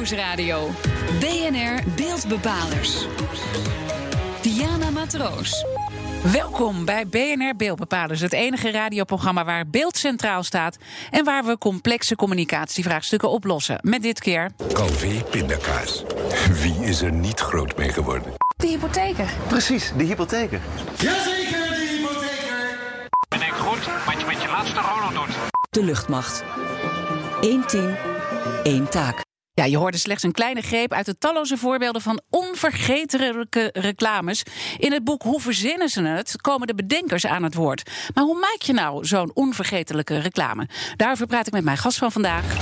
Nieuwsradio. BNR Beeldbepalers. Diana Matroos. Welkom bij BNR Beeldbepalers, het enige radioprogramma waar beeld centraal staat en waar we complexe communicatievraagstukken oplossen. Met dit keer. Calvé pindakaas. Wie is er niet groot mee geworden? De hypotheken. Precies, de hypotheken. Jazeker, de hypotheker! Bedenk goed wat je met je laatste rollo doet. De luchtmacht. Eén team, één taak. Ja, je hoorde slechts een kleine greep uit de talloze voorbeelden van onvergetelijke reclames. In het boek Hoe verzinnen ze het? komen de bedenkers aan het woord. Maar hoe maak je nou zo'n onvergetelijke reclame? Daarover praat ik met mijn gast van vandaag.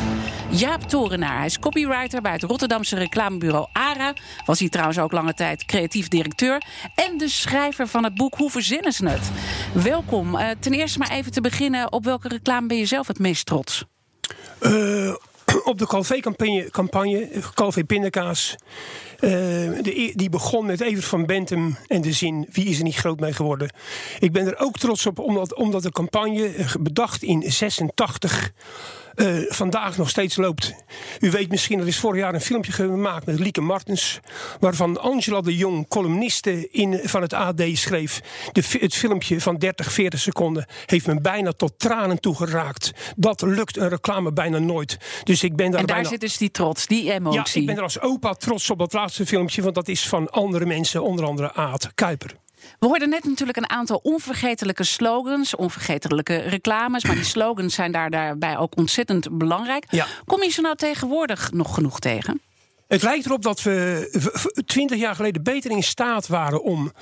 Jaap Torenaar. Hij is copywriter bij het Rotterdamse reclamebureau ARA. Was hij trouwens ook lange tijd creatief directeur. En de schrijver van het boek Hoe verzinnen ze het? Welkom. Uh, ten eerste maar even te beginnen. Op welke reclame ben je zelf het meest trots? Uh, op de Calvé-campagne, campagne, Calvé Pindakaas. Uh, de, die begon met Evert van Bentum en de zin: Wie is er niet groot mee geworden? Ik ben er ook trots op, omdat, omdat de campagne, bedacht in 86 uh, vandaag nog steeds loopt. U weet misschien, er is vorig jaar een filmpje gemaakt met Lieke Martens. Waarvan Angela de Jong, columniste in, van het AD, schreef. De, het filmpje van 30, 40 seconden heeft me bijna tot tranen toegeraakt. Dat lukt een reclame bijna nooit. Dus ik ben daar en daar bijna... zit dus die trots, die emotie. Ja, ik ben er als opa trots op dat laatste filmpje. Want dat is van andere mensen, onder andere Aad Kuiper. We hoorden net natuurlijk een aantal onvergetelijke slogans, onvergetelijke reclames. Maar die slogans zijn daar, daarbij ook ontzettend belangrijk. Ja. Kom je ze nou tegenwoordig nog genoeg tegen? Het lijkt erop dat we twintig jaar geleden beter in staat waren om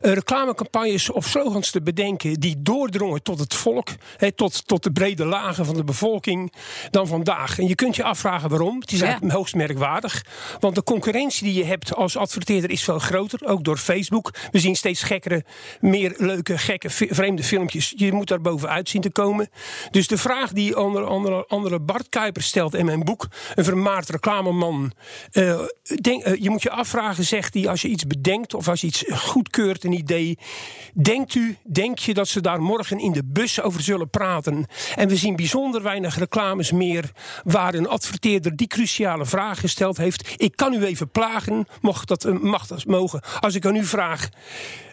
uh, reclamecampagnes of slogans te bedenken die doordrongen tot het volk, he, tot, tot de brede lagen van de bevolking, dan vandaag. En je kunt je afvragen waarom. Het is Ja. eigenlijk hoogst merkwaardig. Want de concurrentie die je hebt als adverteerder is veel groter, ook door Facebook. We zien steeds gekkere, meer leuke, gekke, vreemde filmpjes. Je moet daar bovenuit zien te komen. Dus de vraag die andere, andere, andere Bart Kuiper stelt in mijn boek, een vermaard reclameman. Eh, denk, eh, je moet je afvragen, zegt hij, als je iets bedenkt of als je iets goedkeurt, een idee. Denkt u, denk je dat ze daar morgen in de bus over zullen praten? En we zien bijzonder weinig reclames meer waar een adverteerder die cruciale vraag gesteld heeft. Ik kan u even plagen, mocht dat, eh, mag dat mogen. Als ik aan u vraag.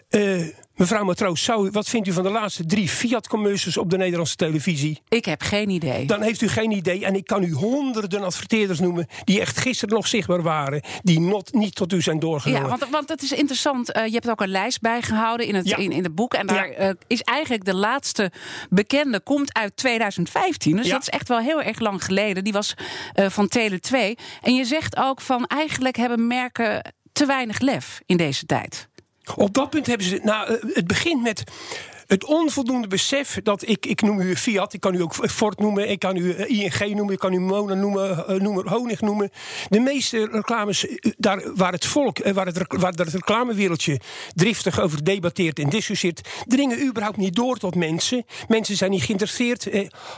eh, mevrouw Matroos, zou wat vindt u van de laatste drie Fiat-commercials op de Nederlandse televisie? Ik heb geen idee. Dan heeft u geen idee. En ik kan u honderden adverteerders noemen. die echt gisteren nog zichtbaar waren. die not, niet tot u zijn doorgenomen. Ja, want, want het is interessant. eh, je hebt ook een lijst bijgehouden in het, Ja. in, in het boek. En daar Ja. eh, is eigenlijk de laatste bekende, komt uit 2015. Dus Ja. dat is echt wel heel erg lang geleden. Die was eh, van Tele 2. En je zegt ook van eigenlijk hebben merken te weinig lef in deze tijd. Op dat punt hebben ze. Nou, eh, het begint met. Het onvoldoende besef dat ik, ik noem u Fiat, ik kan u ook Ford noemen, ik kan u eh, ING noemen, ik kan u Mona noemen, eh, noem Honig noemen. De meeste reclames, eh, daar, waar het volk, waar het, waar het reclamewereldje driftig over debatteert en discussieert, dringen überhaupt niet door tot mensen. Mensen zijn niet geïnteresseerd.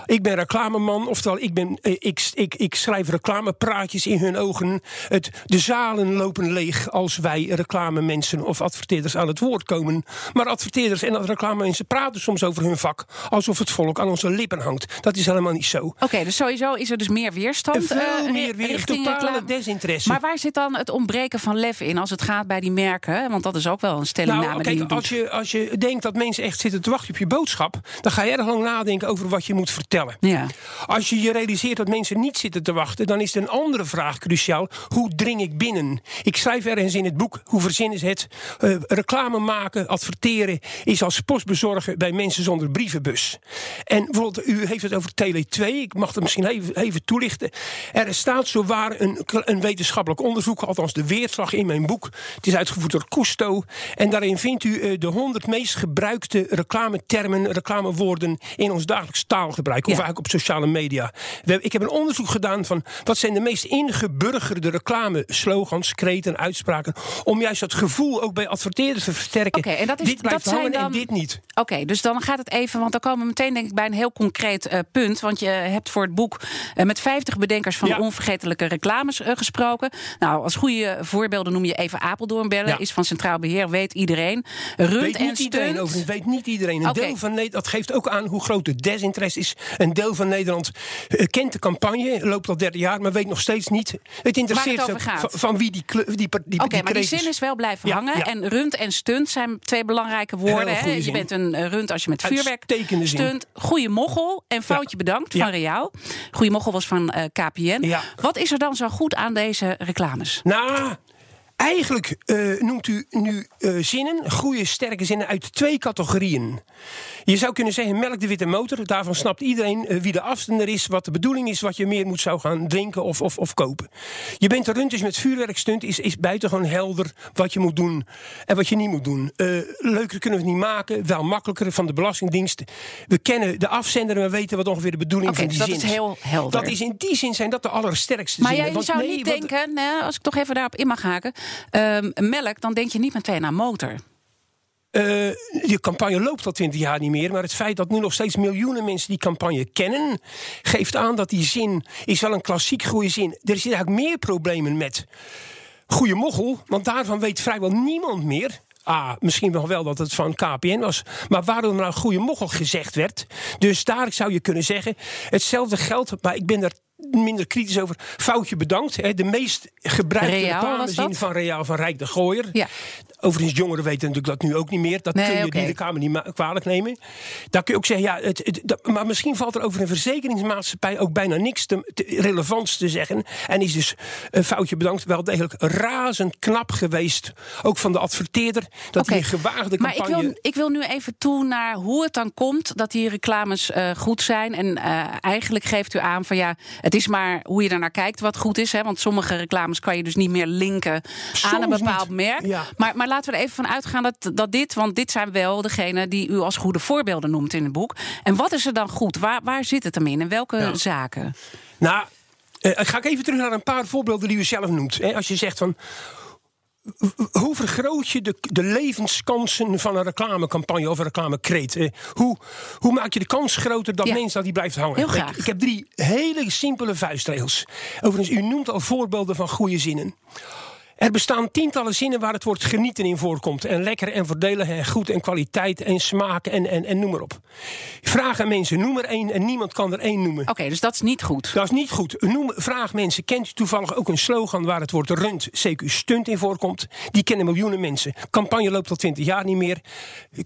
Ik ben reclameman, oftewel ik, ben, ik, ik, ik schrijf reclamepraatjes in hun ogen. Het, de zalen lopen leeg als wij reclamemensen of adverteerders aan het woord komen. Maar adverteerders en reclamemensen praten soms over hun vak alsof het volk aan onze lippen hangt. Dat is helemaal niet zo. Oké, dus sowieso is er dus meer weerstand. Veel eh, meer weer, richting totale reclame. desinteresse. Maar waar zit dan het ontbreken van lef in als het gaat bij die merken? Want dat is ook wel een stellingname Nou, die kijk, doet. als je, als je denkt dat mensen echt zitten te wachten op je boodschap, dan ga je erg lang nadenken over wat je moet vertellen. Ja. Als je je realiseert dat mensen niet zitten te wachten, dan is er een andere vraag cruciaal. Hoe dring ik binnen? Ik schrijf ergens in het boek, hoe verzinnen ze het? Eh, reclame maken, adverteren, is als postbezorger bij mensen zonder brievenbus. En bijvoorbeeld, u heeft het over Tele 2. Ik mag het misschien even, even toelichten. Er staat zo waar een, een wetenschappelijk onderzoek, althans de weerslag in mijn boek. Het is uitgevoerd door Cousteau. En daarin vindt u eh, de 100 meest gebruikte reclametermen, reclamewoorden in ons dagelijks taalgebruik. Of Ja. eigenlijk op sociale media. We, ik heb een onderzoek gedaan van wat zijn de meest ingeburgerde reclame slogans, kreten, uitspraken. Om juist dat gevoel ook bij adverteerders te versterken. Oké, en dat is- dit blijft dat zijn hangen en dit niet. Oké, dus dan gaat het even, want dan komen we meteen denk ik bij een heel concreet eh, punt. Want je hebt voor het boek eh, met 50 bedenkers van Ja. onvergetelijke reclames eh, gesproken. Nou, als goede voorbeelden noem je even Apeldoorn bellen. Ja. Is van Centraal Beheer, weet iedereen. Rund Weet en niet iedereen, stunt. overigens weet niet iedereen. Een Oké. deel van Nederland, dat geeft ook aan hoe groot de desinteresse is. Een deel van Nederland kent de campagne, loopt al derde jaar, maar weet nog steeds niet. Het interesseert het over van, gaat. van wie die, die, die, Oké, maar die zin is wel blijven Ja, hangen. En rund en stunt zijn twee belangrijke woorden. Hè? Je bent een eh, rund als je met vuurwerk stunt. Goeie moggel en foutje bedankt van Reaal. Goeie moggel was van eh, KPN. Wat is er dan zo goed aan deze reclames? Nou, eigenlijk eh, noemt u nu eh, zinnen, goede sterke zinnen, uit twee categorieën. Je zou kunnen zeggen, melk de witte motor. Daarvan snapt iedereen eh, wie de afzender is, wat de bedoeling is, wat je meer moet zou gaan drinken of, of, of kopen. Je bent er rund, dus met vuurwerk stunt is, is buitengewoon helder wat je moet doen en wat je niet moet doen. Leuker kunnen we het niet maken, wel makkelijker van de Belastingdienst. We kennen de afzender en we weten wat ongeveer de bedoeling van die dat zin is heel helder. Dat is in die zin zijn dat de allersterkste Maar zinnen. jij Want zou nee, niet denken, nee, als ik toch even daarop in mag haken. Ehm, melk, dan denk je niet meteen aan motor. Eh, de campagne loopt al twintig jaar niet meer. Maar het feit dat nu nog steeds miljoenen mensen die campagne kennen. geeft aan dat die zin is wel een klassiek goede zin. Er zitten eigenlijk meer problemen met goede moggel. Want daarvan weet vrijwel niemand meer. Ah, misschien wel wel dat het van KPN was. Maar waarom nou goede moggel gezegd werd. Dus daar zou je kunnen zeggen. Hetzelfde geldt, maar ik ben er minder kritisch over. Foutje bedankt. Hè, de meest gebruikte reclamezin dat? van Reaal van Rijk de Gooier. Ja. Overigens, jongeren weten natuurlijk dat nu ook niet meer. Dat Nee, kun je die de Kamer niet kwalijk nemen. Daar kun je ook zeggen, ja, het, het- dat- maar misschien valt er over een verzekeringsmaatschappij ook bijna niks te, te- relevants te zeggen. En is dus een foutje bedankt wel degelijk razend knap geweest. Ook van de adverteerder. Dat Oké. die gewaagde Maar campagne. ik wil, ik wil nu even toe naar hoe het dan komt dat die reclames eh, goed zijn. En eh, eigenlijk geeft u aan van ja, het is maar hoe je daarnaar kijkt wat goed is. Hè? Want sommige reclames kan je dus niet meer linken aan een bepaald niet. merk. Ja. Maar, maar laten we er even van uitgaan dat, dat dit, want dit zijn wel degenen die u als goede voorbeelden noemt in het boek. En wat is er dan goed? Waar, waar zit het hem in? In welke Ja. zaken? Nou, eh, ga ik even terug naar een paar voorbeelden die u zelf noemt. Hè. Als je zegt van. Hoe vergroot je de, de levenskansen van een reclamecampagne of een reclamekreet? Eh, Hoe, hoe maak je de kans groter dat Ja. mensen dat die blijft hangen? Heel graag. Ik heb drie hele simpele vuistregels. Overigens, u noemt al voorbeelden van goede zinnen. Er bestaan tientallen zinnen waar het woord genieten in voorkomt. En lekker en voordelig en goed en kwaliteit en smaak en, en, en noem maar op. Vraag aan mensen, noem er één en niemand kan er één noemen. Oké, dus dat is niet goed. Dat is niet goed. Noem, vraag mensen, kent u toevallig ook een slogan waar het woord rund, CQ stunt in voorkomt? Die kennen miljoenen mensen. Campagne loopt al twintig jaar niet meer.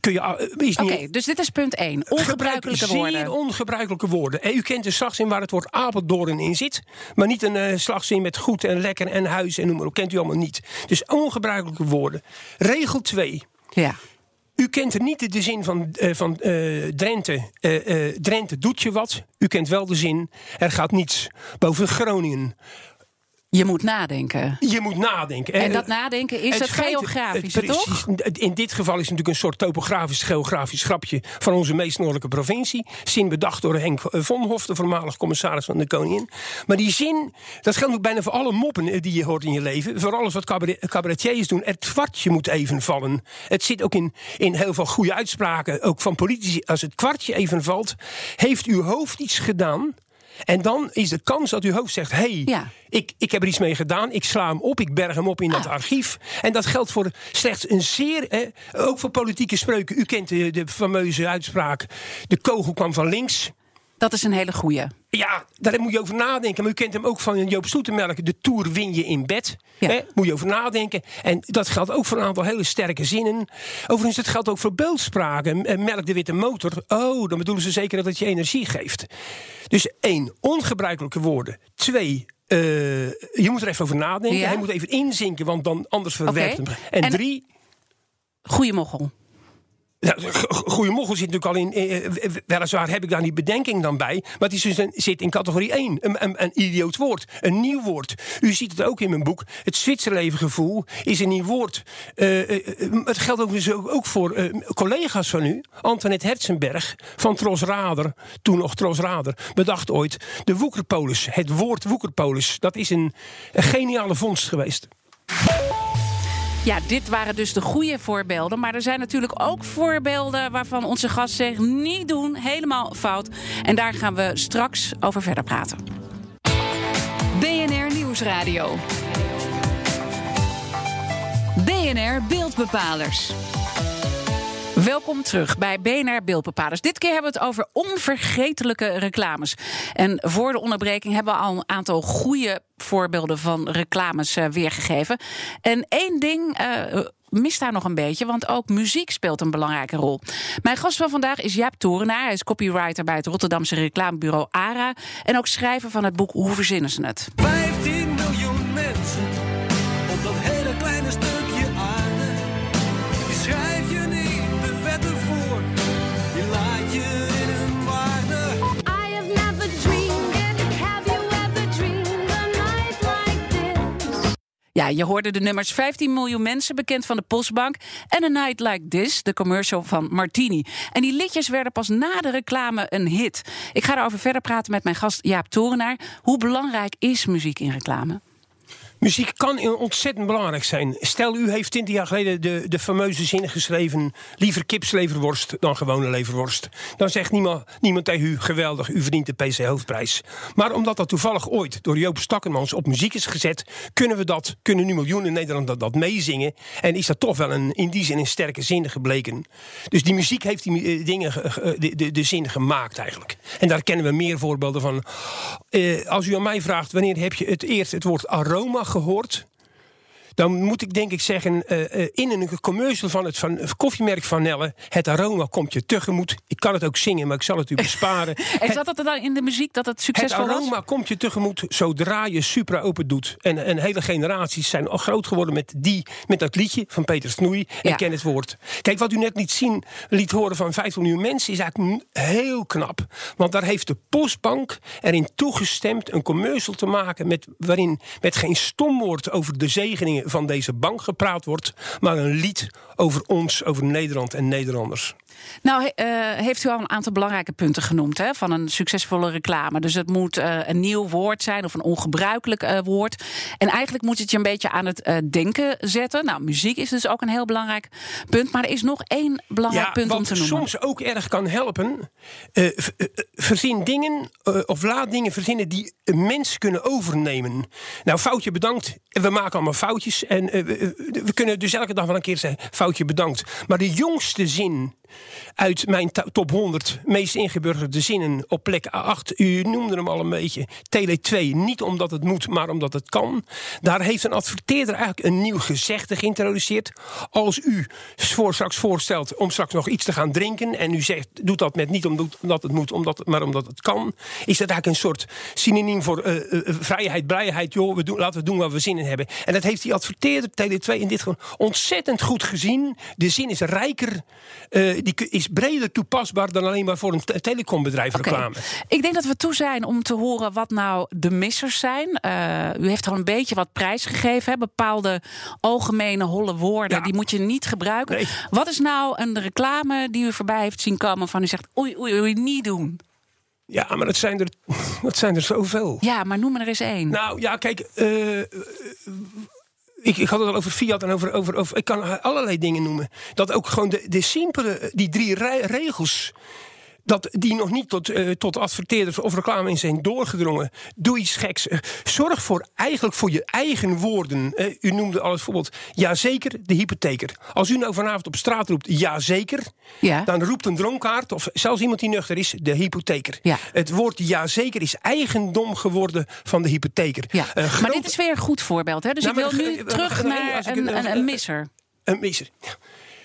Kun je, ah, is Oké, dus dit is punt 1. Gebruik Ongebruikelijke zeer woorden. ongebruikelijke woorden. En u kent de slagzin waar het woord Apeldoorn in zit. Maar niet een eh, slagzin met goed en lekker en huis en noem maar op. Kent u allemaal niet. Dus ongebruikelijke woorden. Regel 2. Ja. U kent er niet de zin van, eh, van eh, Drenthe. eh, Drenthe doet je wat. U kent wel de zin. Er gaat niets boven Groningen. Je moet nadenken. Je moet nadenken. En dat nadenken is het, het- toch? In dit geval is het natuurlijk een soort topografisch, geografisch grapje van onze meest noordelijke provincie. Zin bedacht door Henk Vonhof, de voormalig commissaris van de Koningin. Maar die zin, dat geldt ook bijna voor alle moppen eh, die je hoort in je leven. Voor alles wat cabaret- cabaretiers doen. Het kwartje moet even vallen. Het zit ook in, in heel veel goede uitspraken, ook van politici. Als het kwartje even valt, heeft uw hoofd iets gedaan. En dan is de kans dat uw hoofd zegt: hé, hey, Ja. ik, ik heb er iets mee gedaan. Ik sla hem op. Ik berg hem op in dat Ah. archief. En dat geldt voor slechts een zeer. Hè, ook voor politieke spreuken. U kent de, de fameuze uitspraak. De kogel kwam van links. Dat is een hele goeie. Ja, daar moet je over nadenken. Maar u kent hem ook van Joop Stoetemelk. De Tour win je in bed. Ja. Moet je over nadenken. En dat geldt ook voor een aantal hele sterke zinnen. Overigens, dat geldt ook voor beeldspraken. Eh, Melk de witte motor. Oh, dan bedoelen ze zeker dat het je energie geeft. Dus één, ongebruikelijke woorden. Twee, eh, je moet er even over nadenken. Ja. Hij moet even inzinken, want dan anders verwerkt hem. En, En- drie, Goeie. Ja, goede moggel zit natuurlijk al in. eh, eh, weliswaar heb ik daar niet bedenking dan bij. Maar het dus zit in categorie 1. Een, een, een idioot woord. Een nieuw woord. U ziet het ook in mijn boek. Het Zwitserlevengevoel is een nieuw woord. Eh, het geldt ook, ook voor collega's van u. Antoinette Herzenberg van Tros Rader. Toen nog Tros Rader. Bedacht ooit. De Woekerpolis. Het woord Woekerpolis. Dat is een, een geniale vondst geweest. Ja, dit waren dus de goede voorbeelden. Maar er zijn natuurlijk ook voorbeelden waarvan onze gast zegt: niet doen, helemaal fout. En daar gaan we straks over verder praten. BNR Nieuwsradio. BNR Beeldbepalers. Welkom terug bij BNR Beeldbepalers. Dit keer hebben we het over onvergetelijke reclames. En voor de onderbreking hebben we al een aantal goede voorbeelden van reclames uh, weergegeven. En één ding. Uh, mist daar nog een beetje, want ook muziek speelt een belangrijke rol. Mijn gast van vandaag is Jaap Torenaar. Hij is copywriter bij het Rotterdamse reclamebureau ARA... en ook schrijver van het boek Hoe verzinnen ze het? 15 miljoen mensen Ja, je hoorde de nummers 15 miljoen mensen, bekend van de Postbank... en A Night Like This, de commercial van Martini. En die liedjes werden pas na de reclame een hit. Ik ga erover verder praten met mijn gast Jaap Torenaar. Hoe belangrijk is muziek in reclame? Muziek kan ontzettend belangrijk zijn. Stel, u heeft 20 jaar geleden de, de fameuze zin geschreven: liever kipsleverworst dan gewone leverworst. Dan zegt niemand, niemand tegen u: geweldig, u verdient de PC-hoofdprijs. Maar omdat dat toevallig ooit door Joop Stakkermans op muziek is gezet, kunnen we dat, kunnen nu miljoenen Nederlanders dat, dat meezingen. En is dat toch wel een, in die zin een sterke zin gebleken. Dus die muziek heeft die eh, dingen, ge- de, de, de zin gemaakt eigenlijk. En daar kennen we meer voorbeelden van. Eh, als u aan mij vraagt wanneer heb je het eerst het woord aroma gehoord? Dan moet ik denk ik zeggen, eh, eh, in een commercial van het, van het koffiemerk Van Nelle... het aroma komt je tegemoet. Ik kan het ook zingen, maar ik zal het u besparen. En zat het er dan in de muziek dat het Het succesvol was? aroma komt je tegemoet zodra je Supra open doet. En, en hele generaties zijn al groot geworden met, die, met dat liedje van Peter Snoei. En Ja. ken het woord. Kijk, wat u net liet zien, liet horen van 15 miljoen mensen... is eigenlijk heel knap. Want daar heeft de Postbank erin toegestemd... een commercial te maken met, waarin met geen stom woord... over de zegeningen van deze bank gepraat wordt... maar een lied over ons, over Nederland en Nederlanders. Nou, he- eh, heeft u al een aantal belangrijke punten genoemd hè, van een succesvolle reclame. Dus het moet eh, een nieuw woord zijn of een ongebruikelijk eh, woord. En eigenlijk moet het je een beetje aan het denken zetten. Nou, muziek is dus ook een heel belangrijk punt. Maar er is nog één belangrijk punt om wat te noemen. soms ook erg kan helpen. verzin dingen of laat dingen verzinnen die een mens kunnen overnemen. Nou, foutje bedankt. We maken allemaal foutjes. En we, we kunnen dus elke dag wel een keer zeggen: foutje bedankt. Maar de jongste zin uit mijn to- top 100 meest ingeburgerde zinnen op plek 8. U noemde hem al een beetje. Tele 2. Niet omdat het moet, maar omdat het kan. Daar heeft een adverteerder eigenlijk een nieuw gezegde geïntroduceerd. Als u voor straks voorstelt om straks nog iets te gaan drinken. en u zegt, doet dat met niet omdat het moet, omdat, maar omdat het kan. is dat eigenlijk een soort synoniem voor eh, eh, vrijheid, blijheid. Joh, we doen, laten we doen waar we zin in hebben. En dat heeft die adverteerder, Tele 2, in dit geval ontzettend goed gezien. De zin is rijker, eh, die is breder toepasbaar dan alleen maar voor een te- telecombedrijf reclame. Ik denk dat we toe zijn om te horen wat nou de missers zijn. Eh, u heeft al een beetje wat prijs gegeven. Hè? Bepaalde algemene holle woorden, Ja. die moet je niet gebruiken. Nee. Wat is nou een reclame die u voorbij heeft zien komen van u zegt oei, oei, oei, niet doen? Ja, maar dat zijn er, dat zijn er zoveel. Ja, maar noem er eens één. Nou ja, kijk. eh, ik, ik had het al over Fiat en over, over, over. Ik kan allerlei dingen noemen. Dat ook gewoon de, de simpele, die drie re- regels. Dat die nog niet tot, eh, tot adverteerders of reclame in zijn doorgedrongen. Doe iets geks. Eh, zorg voor eigenlijk voor je eigen woorden. Eh, u noemde al het voorbeeld. Jazeker, de hypotheker. Als u nou vanavond op straat roept jazeker. Ja. Dan roept een dronkaard of zelfs iemand die nuchter is de hypotheker. Ja. Het woord jazeker is eigendom geworden van de hypotheker. Ja. Maar dit is weer een goed voorbeeld. Hè? Dus Nou, ik wil nu terug naar een, een- een, een misser. Een misser.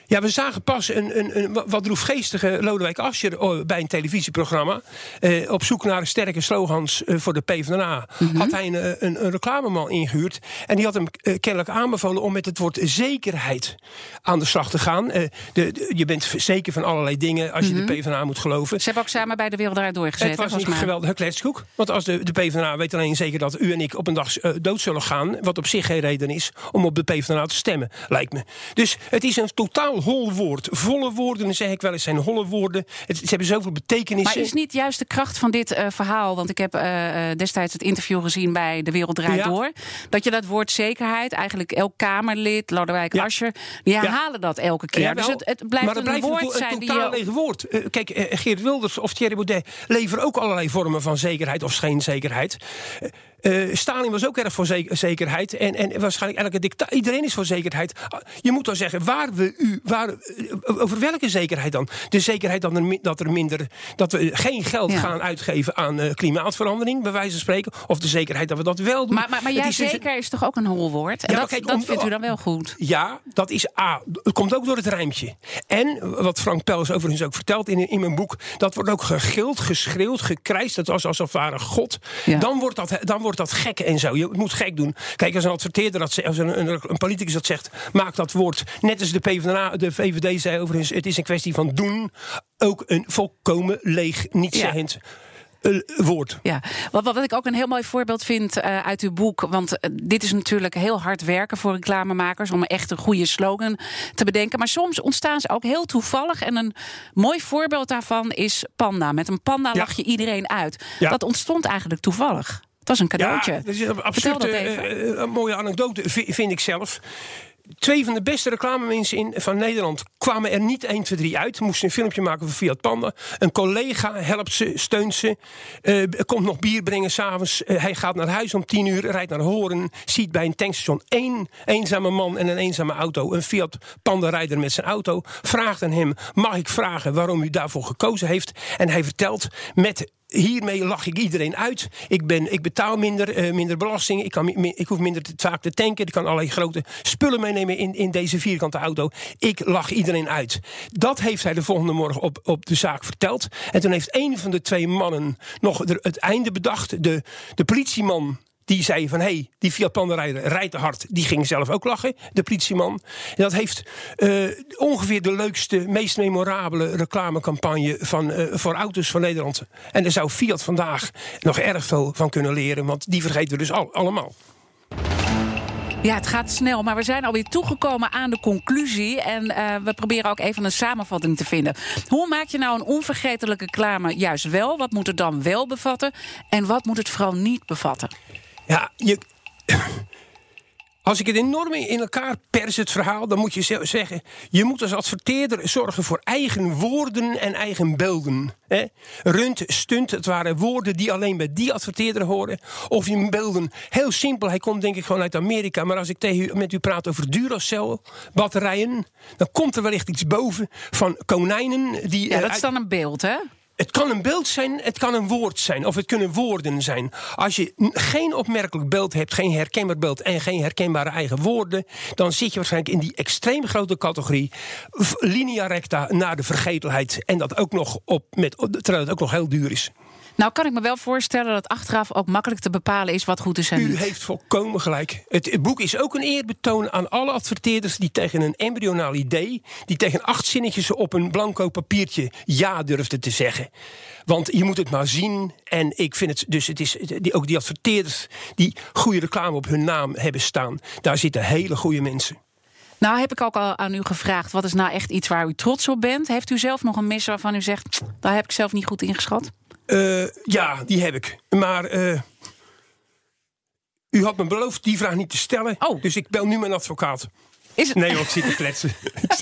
Ja. We zagen pas een, een, een wa- wat droefgeestige Lodewijk Asscher oh, bij een televisieprogramma. Eh, op zoek naar sterke slogans eh, voor de PvdA. Mhm. Had hij een, eh, een, een reclameman ingehuurd. En die had hem eh, kennelijk aanbevolen om met het woord zekerheid aan de slag te gaan. Eh, de, de- je bent zeker van allerlei dingen als je de PvdA moet geloven. Ze hebben ook samen bij de Wereld Draait doorgezeten. Het was een geweldige kletskoek. Want als de, de PvdA weet alleen zeker dat u en ik op een dag dood zullen gaan. Wat op zich geen reden is om op de PvdA te stemmen, lijkt me. Dus het is een totale snel hol woord. Volle woorden, zeg ik wel eens, zijn holle woorden. Het, ze hebben zoveel betekenissen. Maar is niet juist de kracht van dit eh, verhaal... want ik heb eh, eh, destijds het interview gezien bij De Wereld Draait Ja. Door... dat je dat woord zekerheid, eigenlijk elk Kamerlid, Lodewijk Ja. Asscher... die herhalen dat elke keer. Dus wel, het, het blijft maar een blijft woord zijn een die totaal je... leeg woord. Kijk, Geert Wilders of Thierry Baudet leveren ook allerlei vormen van zekerheid of scheenzekerheid. Eh, eh, Stalin was ook erg voor ze- zekerheid. En, en waarschijnlijk elke dicta iedereen is voor zekerheid. Ah, Je moet dan zeggen, waar we u, waar, eh, over welke zekerheid dan? De zekerheid dat er, dat er minder, dat we geen geld Ja. gaan uitgeven aan eh, klimaatverandering, bij wijze van spreken. Of de zekerheid dat we dat wel doen. Maar, maar, is dus- zeker is toch ook een hol woord? En Ja, dat, kijk, dat om- vindt u dan wel goed? Ja, dat is A. Het komt ook door het rijmpje. En wat Frank Pels overigens ook vertelt in, in mijn boek... dat wordt ook gegild, geschreeuwd, gekrijsd. Dat was alsof het ware God. Ja. Dan, wordt dat, dan wordt dat gek en zo. Je moet gek doen. Kijk, als een adverteerder, dat, als een, een, een politicus dat zegt... maak dat woord, net als de, PvdA, de VVD zei overigens... het is een kwestie van doen. Ook een volkomen leeg, nietszeggend eh, woord. Ja, wat, wat ik ook een heel mooi voorbeeld vind eh, uit uw boek. Want eh, dit is natuurlijk heel hard werken voor reclamemakers. om echt een goede slogan te bedenken. Maar soms ontstaan ze ook heel toevallig. En een mooi voorbeeld daarvan is Panda. Met een panda Ja. lach je iedereen uit. Ja. Dat ontstond eigenlijk toevallig. Het was een cadeautje. Ja, dat is een absurde, dat eh, eh, een mooie anekdote, vi- vind ik zelf. Twee van de beste reclamemensen in, van Nederland kwamen er niet 1, 2, 3 uit. Moesten een filmpje maken voor Fiat Panda. Een collega helpt ze, steunt ze. eh, komt nog bier brengen s'avonds. Uh, hij gaat naar huis om 10 uur, rijdt naar Horen. Ziet bij een tankstation één eenzame man en een eenzame auto. Een Fiat Panda rijder met zijn auto. Vraagt aan hem, mag ik vragen waarom u daarvoor gekozen heeft? En hij vertelt met hiermee lach ik iedereen uit. Ik, ben, ik betaal minder, eh, minder belasting. Ik, kan, ik hoef minder te, vaak te tanken. Ik kan allerlei grote spullen meenemen in, in deze vierkante auto. Ik lach iedereen uit. Dat heeft hij de volgende morgen op, op de zaak verteld. En toen heeft een van de twee mannen nog het einde bedacht. De, de politieman die zei van, hé, hey, die Fiat Panda rijder rijdt te hard. Die ging zelf ook lachen, de politieman. En dat heeft eh, ongeveer de leukste, meest memorabele reclamecampagne van, eh, voor auto's van Nederland. En daar zou Fiat vandaag nog erg veel van kunnen leren. Want die vergeten we dus al, allemaal. Ja, het gaat snel, maar we zijn alweer toegekomen aan de conclusie. En eh, we proberen ook even een samenvatting te vinden. Hoe maak je nou een onvergetelijke reclame juist wel? Wat moet het dan wel bevatten? En wat moet het vooral niet bevatten? Ja, je... Als ik het enorm in elkaar pers, het verhaal, dan moet je ze- zeggen... je moet als adverteerder zorgen voor eigen woorden en eigen beelden. Hè? Rund, stunt, het waren woorden die alleen bij die adverteerder horen. Of je beelden, heel simpel, hij komt denk ik gewoon uit Amerika... maar als ik tegen u, met u praat over Duracell, batterijen... dan komt er wellicht iets boven van konijnen... die Ja, dat is dan een beeld, hè? Het kan een beeld zijn, het kan een woord zijn, of het kunnen woorden zijn. Als je geen opmerkelijk beeld hebt, geen herkenbaar beeld en geen herkenbare eigen woorden, dan zit je waarschijnlijk in die extreem grote categorie linea recta naar de vergetelheid. En dat ook nog op met, terwijl het ook nog heel duur is. Nou, kan ik me wel voorstellen dat achteraf ook makkelijk te bepalen is wat goed is en U niet. heeft volkomen gelijk. Het, het boek is ook een eerbetoon aan alle adverteerders die tegen een embryonaal idee, die tegen acht zinnetjes op een blanco papiertje ja durfden te zeggen. Want je moet het maar zien. En ik vind het dus, het is die, ook die adverteerders die goede reclame op hun naam hebben staan, daar zitten hele goede mensen. Nou, heb ik ook al aan u gevraagd, wat is nou echt iets waar u trots op bent? Heeft u zelf nog een mis waarvan u zegt, daar heb ik zelf niet goed ingeschat? Eh, ja, die heb ik. Maar eh, u had me beloofd die vraag niet te stellen. Oh. Dus ik bel nu mijn advocaat. Is het, Nee, hoor, ik zit te kletsen.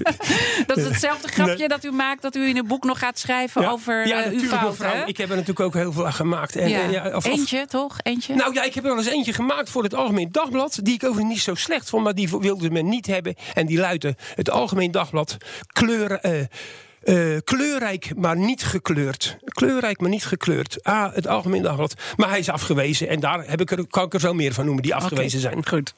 dat is hetzelfde grapje Nee. dat u maakt dat u in een boek nog gaat schrijven over ja, eh, uw fout, mevrouw. Ik heb er natuurlijk ook heel veel aan gemaakt. En, ja. of- Eentje, toch? Eentje? nou ja, ik heb er wel eens eentje gemaakt voor het Algemeen Dagblad. Die ik overigens niet zo slecht vond, maar die wilde men niet hebben. En die luidde: Het Algemeen Dagblad. Kleur, eh, kleurrijk, maar niet gekleurd. Kleurrijk, maar niet gekleurd. Ah, het Algemeen Dagblad. Maar hij is afgewezen. En daar heb ik er, kan ik er zo meer van noemen die afgewezen zijn. Goed.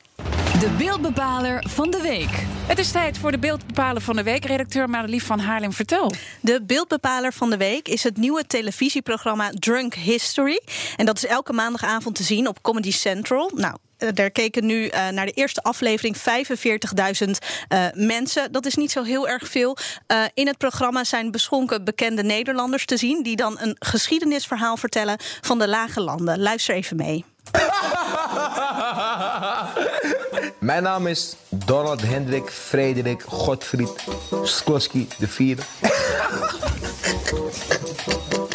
De beeldbepaler van de week. Het is tijd voor de beeldbepaler van de week. Redacteur Madelief van Haarlem, vertel. De beeldbepaler van de week is het nieuwe televisieprogramma Drunk History. En dat is elke maandagavond te zien op Comedy Central. Nou, eh, daar keken nu eh, naar de eerste aflevering 45.000 eh, mensen. Dat is niet zo heel erg veel. Eh, in het programma zijn beschonken bekende Nederlanders te zien... die dan een geschiedenisverhaal vertellen van de lage landen. Luister even mee. Mijn naam is Donald Hendrik Frederik Godfried Skloski de vierde.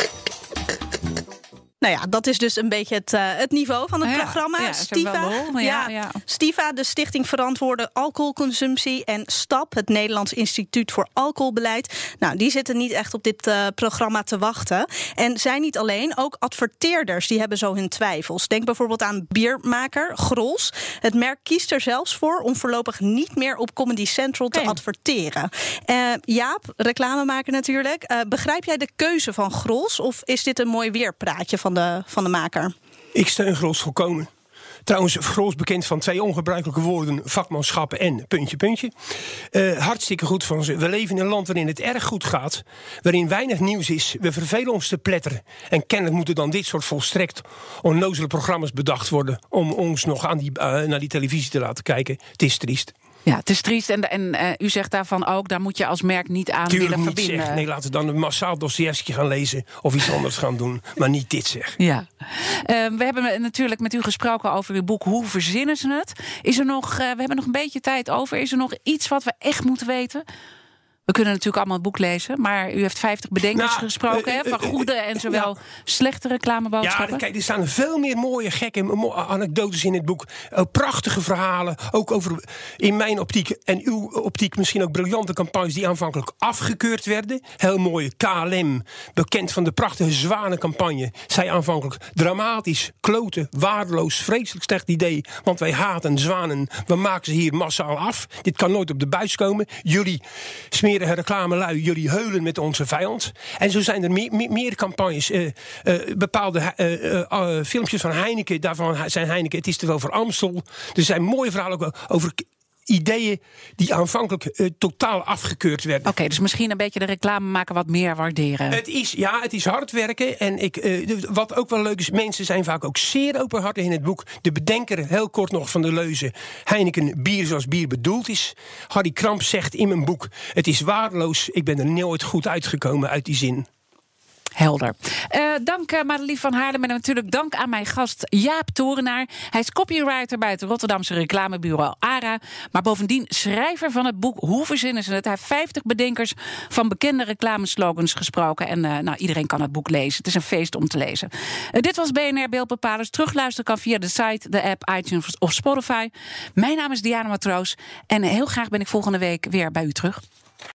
Nou ja, dat is dus een beetje het, eh, het niveau van het Ja, programma. ja, wel lol, ja, ja. Stiva, de Stichting Verantwoorde Alcoholconsumptie. En STAP, het Nederlands Instituut voor Alcoholbeleid. Nou, die zitten niet echt op dit eh, programma te wachten. En zijn niet alleen, ook adverteerders die hebben zo hun twijfels. Denk bijvoorbeeld aan biermaker Grols. Het merk kiest er zelfs voor om voorlopig niet meer op Comedy Central te adverteren. Eh, Jaap, reclamemaker natuurlijk. Begrijp jij de keuze van Grols? Of is dit een mooi weerpraatje van de, van de maker? Ik steun Grols volkomen. Trouwens, Grols bekend van twee ongebruikelijke woorden: vakmanschap en puntje, puntje. Eh, hartstikke goed van ze. We leven in een land waarin het erg goed gaat, waarin weinig nieuws is. We vervelen ons te pletteren. En kennelijk moeten dan dit soort volstrekt onnozele programma's bedacht worden om ons nog aan die, eh, naar die televisie te laten kijken. Het is triest. Ja, het is triest. En, en eh, u zegt daarvan ook, daar moet je als merk niet aan Tuurlijk willen niet verbinden. zeg. Nee, laten we dan massaal Dostoevsky gaan lezen of iets anders gaan doen. Maar niet dit zeg. Ja. Eh, we hebben natuurlijk met u gesproken over uw boek Hoe verzinnen ze het? Is er nog, eh, we hebben nog een beetje tijd over. Is er nog iets wat we echt moeten weten? We kunnen natuurlijk allemaal het boek lezen, maar u heeft 50 bedenkers Nou, gesproken, eh, van eh, goede en zowel slechte Ja, reclameboodschappen. kijk, er staan veel meer mooie, gekke anekdotes in het boek. Prachtige verhalen. Ook over, in mijn optiek en uw optiek, misschien ook briljante campagnes die aanvankelijk afgekeurd werden. Heel mooie KLM, bekend van de prachtige zwanencampagne. Zij aanvankelijk dramatisch, kloten, waardeloos, vreselijk slecht idee. Want wij haten zwanen. We maken ze hier massaal af. Dit kan nooit op de buis komen. Jullie smerige reclamelui, jullie heulen met onze vijand. En zo zijn er meer, campagnes. eh, eh, bepaalde eh, filmpjes van Heineken, daarvan zijn Heineken, het is er wel voor Amstel. Er zijn mooie verhalen over ideeën die aanvankelijk eh, totaal afgekeurd werden. Oké, dus misschien een beetje de reclame maken wat meer waarderen. Het is, ja, het is hard werken. En ik, eh, wat ook wel leuk is, mensen zijn vaak ook zeer openhartig in het boek. De bedenker, heel kort nog van de leuze. Heineken, bier zoals bier bedoeld is. Harry Kramp zegt in mijn boek: Het is waardeloos. Ik ben er nooit goed uitgekomen uit die zin. Helder. Eh, dank uh, Madelief van Haarlem en natuurlijk dank aan mijn gast Jaap Torenaar. Hij is copywriter bij het Rotterdamse reclamebureau ARA. Maar bovendien schrijver van het boek Hoe verzinnen ze het? Hij heeft 50 bedenkers van bekende reclameslogans gesproken. En uh, nou, iedereen kan het boek lezen. Het is een feest om te lezen. Dit was BNR Beeldbepalers. Terugluisteren kan via de site, de app, iTunes of Spotify. Mijn naam is Diana Matroos. En heel graag ben ik volgende week weer bij u terug.